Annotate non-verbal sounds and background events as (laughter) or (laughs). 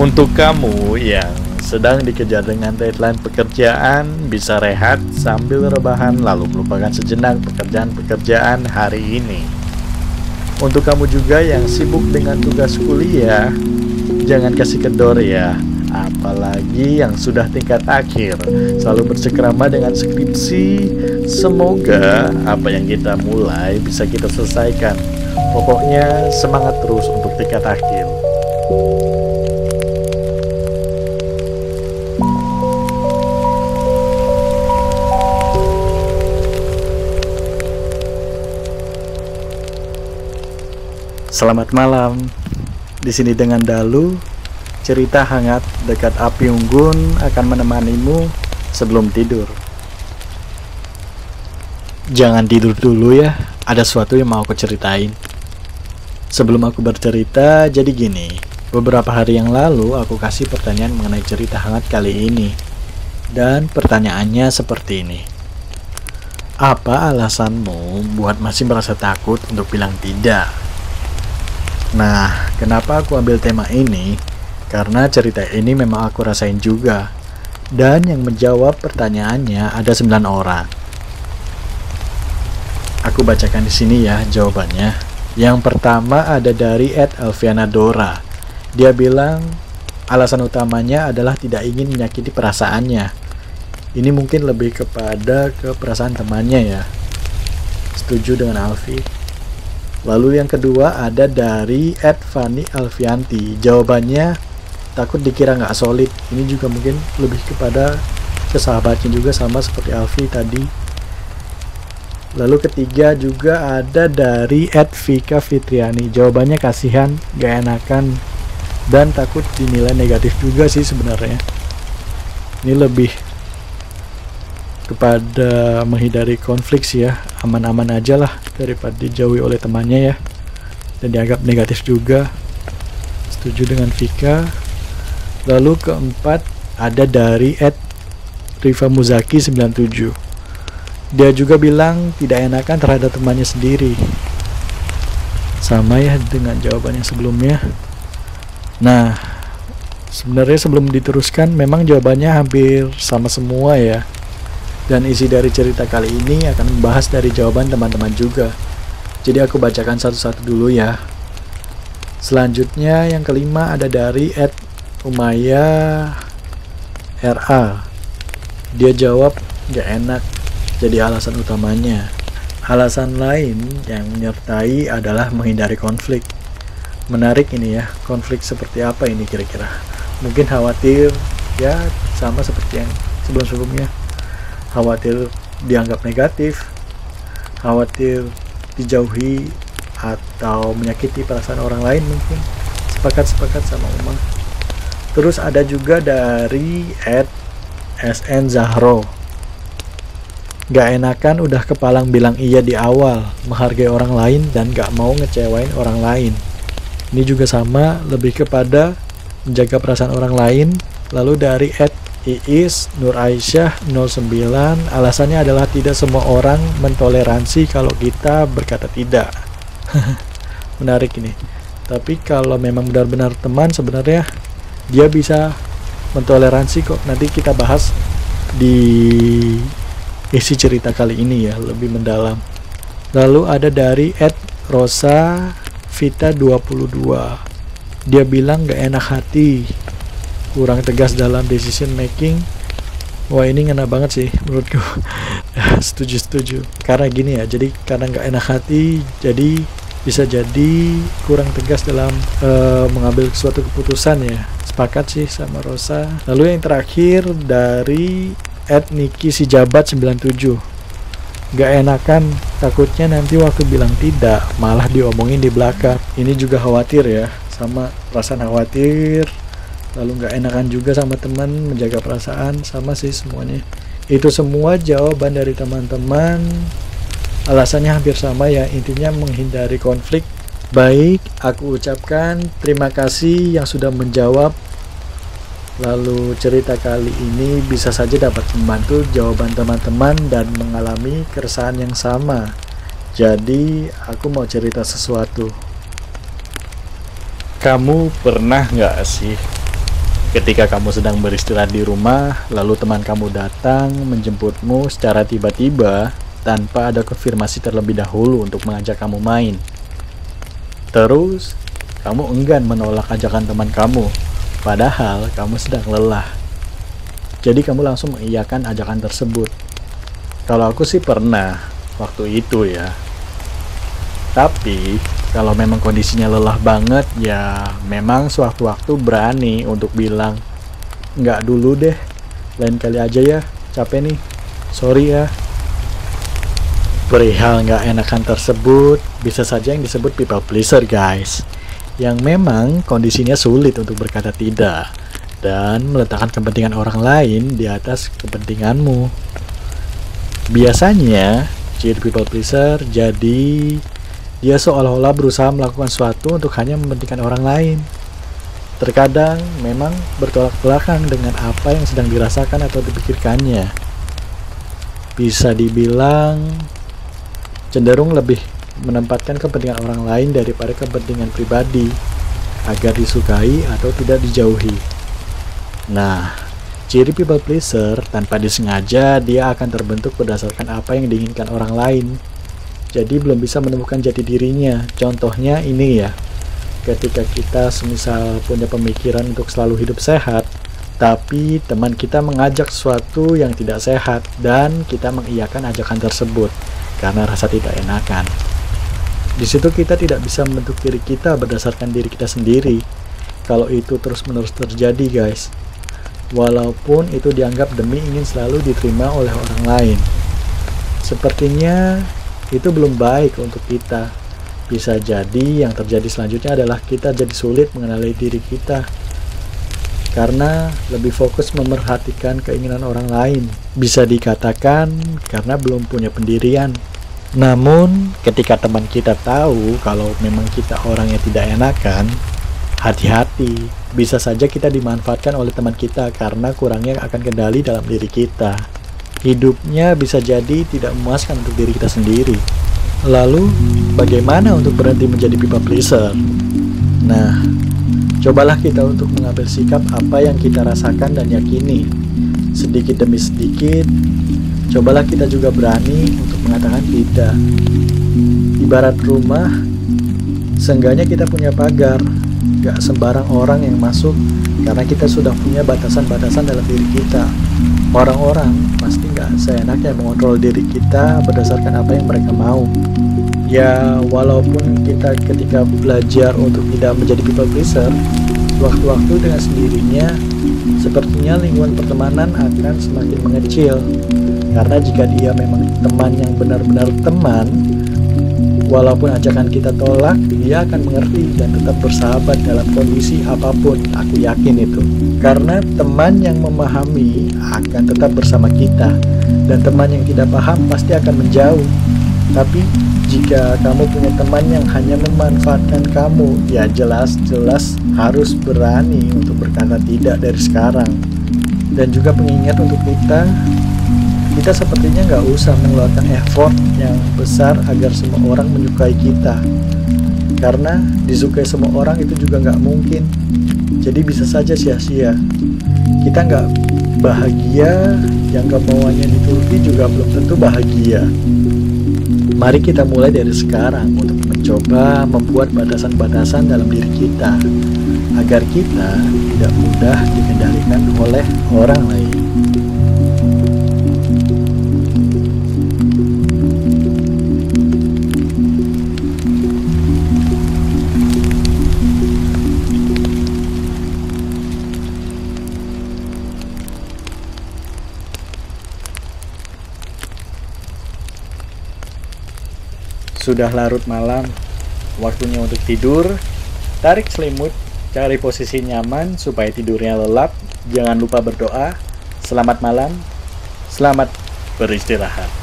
Untuk kamu yang sedang dikejar dengan deadline pekerjaan, bisa rehat sambil rebahan lalu melupakan sejenak pekerjaan-pekerjaan hari ini. Untuk kamu juga yang sibuk dengan tugas kuliah, jangan kasih kendor ya. Apalagi yang sudah tingkat akhir, selalu bersekerama dengan skripsi. Semoga apa yang kita mulai bisa kita selesaikan. Pokoknya semangat terus untuk tingkat akhir. Selamat malam. Di sini dengan Dalu, cerita hangat dekat api unggun akan menemanimu sebelum tidur. Jangan tidur dulu ya, ada sesuatu yang mau aku ceritain. Sebelum aku bercerita, jadi gini. Beberapa hari yang lalu aku kasih pertanyaan mengenai cerita hangat kali ini. Dan pertanyaannya seperti ini. Apa alasanmu buat masih merasa takut untuk bilang tidak? Nah, kenapa aku ambil tema ini? Karena cerita ini memang aku rasain juga. Dan yang menjawab pertanyaannya ada 9 orang. Aku bacakan di sini ya jawabannya. Yang pertama ada dari Ed Alfiana Dora. Dia bilang alasan utamanya adalah tidak ingin menyakiti perasaannya. Ini mungkin lebih kepada ke perasaan temannya ya. Setuju dengan Alfi? Lalu yang kedua ada dari Ed Alfianti. Jawabannya takut dikira nggak solid. Ini juga mungkin lebih kepada kesahabatnya juga sama seperti Alfi tadi. Lalu ketiga juga ada dari Ed Vika Fitriani. Jawabannya kasihan, gak enakan, dan takut dinilai negatif juga sih sebenarnya. Ini lebih kepada menghindari konflik sih ya. Aman-aman aja lah daripada dijauhi oleh temannya ya. Dan dianggap negatif juga. Setuju dengan Vika. Lalu keempat ada dari Ed Riva Muzaki 97 dia juga bilang tidak enakan terhadap temannya sendiri. Sama ya dengan jawaban yang sebelumnya. Nah sebenarnya sebelum diteruskan memang jawabannya hampir sama semua ya dan isi dari cerita kali ini akan membahas dari jawaban teman-teman juga. Jadi aku bacakan satu-satu dulu ya. Selanjutnya yang kelima ada dari Ed Umaya RA. Dia jawab gak enak jadi alasan utamanya. Alasan lain yang menyertai adalah menghindari konflik. Menarik ini ya, konflik seperti apa ini kira-kira? Mungkin khawatir ya sama seperti yang sebelum-sebelumnya khawatir dianggap negatif, khawatir dijauhi atau menyakiti perasaan orang lain mungkin. Sepakat-sepakat sama Umar. Terus ada juga dari Ed SN Zahro. Gak enakan udah kepalang bilang iya di awal, menghargai orang lain dan gak mau ngecewain orang lain. Ini juga sama, lebih kepada menjaga perasaan orang lain. Lalu dari Ed Iis Nur Aisyah 09 alasannya adalah tidak semua orang mentoleransi kalau kita berkata tidak. (laughs) Menarik ini. Tapi kalau memang benar-benar teman sebenarnya dia bisa mentoleransi kok. Nanti kita bahas di isi cerita kali ini ya lebih mendalam. Lalu ada dari Ed Rosa Vita 22 dia bilang gak enak hati kurang tegas dalam decision making. Wah ini ngena banget sih menurutku. (laughs) Setuju setuju. Karena gini ya jadi karena nggak enak hati jadi bisa jadi kurang tegas dalam uh, mengambil suatu keputusan ya. Sepakat sih sama Rosa. Lalu yang terakhir dari Ed Niki si jabat 97 gak enakan takutnya nanti waktu bilang tidak malah diomongin di belakang. Ini juga khawatir ya sama perasaan khawatir lalu nggak enakan juga sama teman menjaga perasaan sama sih semuanya. Itu semua jawaban dari teman-teman. Alasannya hampir sama ya intinya menghindari konflik. Baik aku ucapkan terima kasih yang sudah menjawab. Lalu cerita kali ini bisa saja dapat membantu jawaban teman-teman dan mengalami keresahan yang sama. Jadi aku mau cerita sesuatu. Kamu pernah nggak sih Ketika kamu sedang beristirahat di rumah, lalu teman kamu datang menjemputmu secara tiba-tiba tanpa ada konfirmasi terlebih dahulu untuk mengajak kamu main. Terus, kamu enggan menolak ajakan teman kamu, padahal kamu sedang lelah. Jadi kamu langsung mengiyakan ajakan tersebut. Kalau aku sih pernah waktu itu ya. Tapi kalau memang kondisinya lelah banget ya memang sewaktu-waktu berani untuk bilang nggak dulu deh lain kali aja ya capek nih sorry ya. Perihal nggak enakan tersebut bisa saja yang disebut people pleaser guys yang memang kondisinya sulit untuk berkata tidak dan meletakkan kepentingan orang lain di atas kepentinganmu. Biasanya ciri people pleaser jadi dia seolah-olah berusaha melakukan sesuatu untuk hanya mementingkan orang lain. Terkadang memang bertolak belakang dengan apa yang sedang dirasakan atau dipikirkannya. Bisa dibilang cenderung lebih menempatkan kepentingan orang lain daripada kepentingan pribadi agar disukai atau tidak dijauhi. Nah, ciri people pleaser tanpa disengaja dia akan terbentuk berdasarkan apa yang diinginkan orang lain jadi belum bisa menemukan jati dirinya. Contohnya ini ya, ketika kita semisal punya pemikiran untuk selalu hidup sehat, tapi teman kita mengajak sesuatu yang tidak sehat dan kita mengiyakan ajakan tersebut karena rasa tidak enakan. Di situ kita tidak bisa membentuk diri kita berdasarkan diri kita sendiri. Kalau itu terus-menerus terjadi, guys. Walaupun itu dianggap demi ingin selalu diterima oleh orang lain. Sepertinya itu belum baik untuk kita. Bisa jadi yang terjadi selanjutnya adalah kita jadi sulit mengenali diri kita karena lebih fokus memerhatikan keinginan orang lain. Bisa dikatakan karena belum punya pendirian. Namun, ketika teman kita tahu kalau memang kita orang yang tidak enakan, hati-hati. Bisa saja kita dimanfaatkan oleh teman kita karena kurangnya akan kendali dalam diri kita hidupnya bisa jadi tidak memuaskan untuk diri kita sendiri. Lalu, bagaimana untuk berhenti menjadi people pleaser? Nah, cobalah kita untuk mengambil sikap apa yang kita rasakan dan yakini. Sedikit demi sedikit, cobalah kita juga berani untuk mengatakan tidak. Ibarat rumah, seenggaknya kita punya pagar, gak sembarang orang yang masuk karena kita sudah punya batasan-batasan dalam diri kita. Orang-orang pasti nggak seenaknya mengontrol diri kita berdasarkan apa yang mereka mau. Ya walaupun kita ketika belajar untuk tidak menjadi people pleaser waktu-waktu dengan sendirinya sepertinya lingkungan pertemanan akan semakin mengecil. Karena jika dia memang teman yang benar-benar teman Walaupun ajakan kita tolak, dia akan mengerti dan tetap bersahabat dalam kondisi apa pun. Aku yakin itu. Karena teman yang memahami akan tetap bersama kita dan teman yang tidak paham pasti akan menjauh. Tapi jika kamu punya teman yang hanya memanfaatkan kamu, ya jelas-jelas harus berani untuk berkata tidak dari sekarang. Dan juga pengingat untuk kita kita sepertinya nggak usah mengeluarkan effort yang besar agar semua orang menyukai kita. Karena disukai semua orang itu juga nggak mungkin. Jadi bisa saja sia-sia. Kita nggak bahagia yang kemauannya dituruti juga belum tentu bahagia. Mari kita mulai dari sekarang untuk mencoba membuat batasan-batasan dalam diri kita agar kita tidak mudah dikendalikan oleh orang lain Sudah larut malam, waktunya untuk tidur. Tarik selimut, cari posisi nyaman supaya tidurnya lelap. Jangan lupa berdoa. Selamat malam, selamat beristirahat.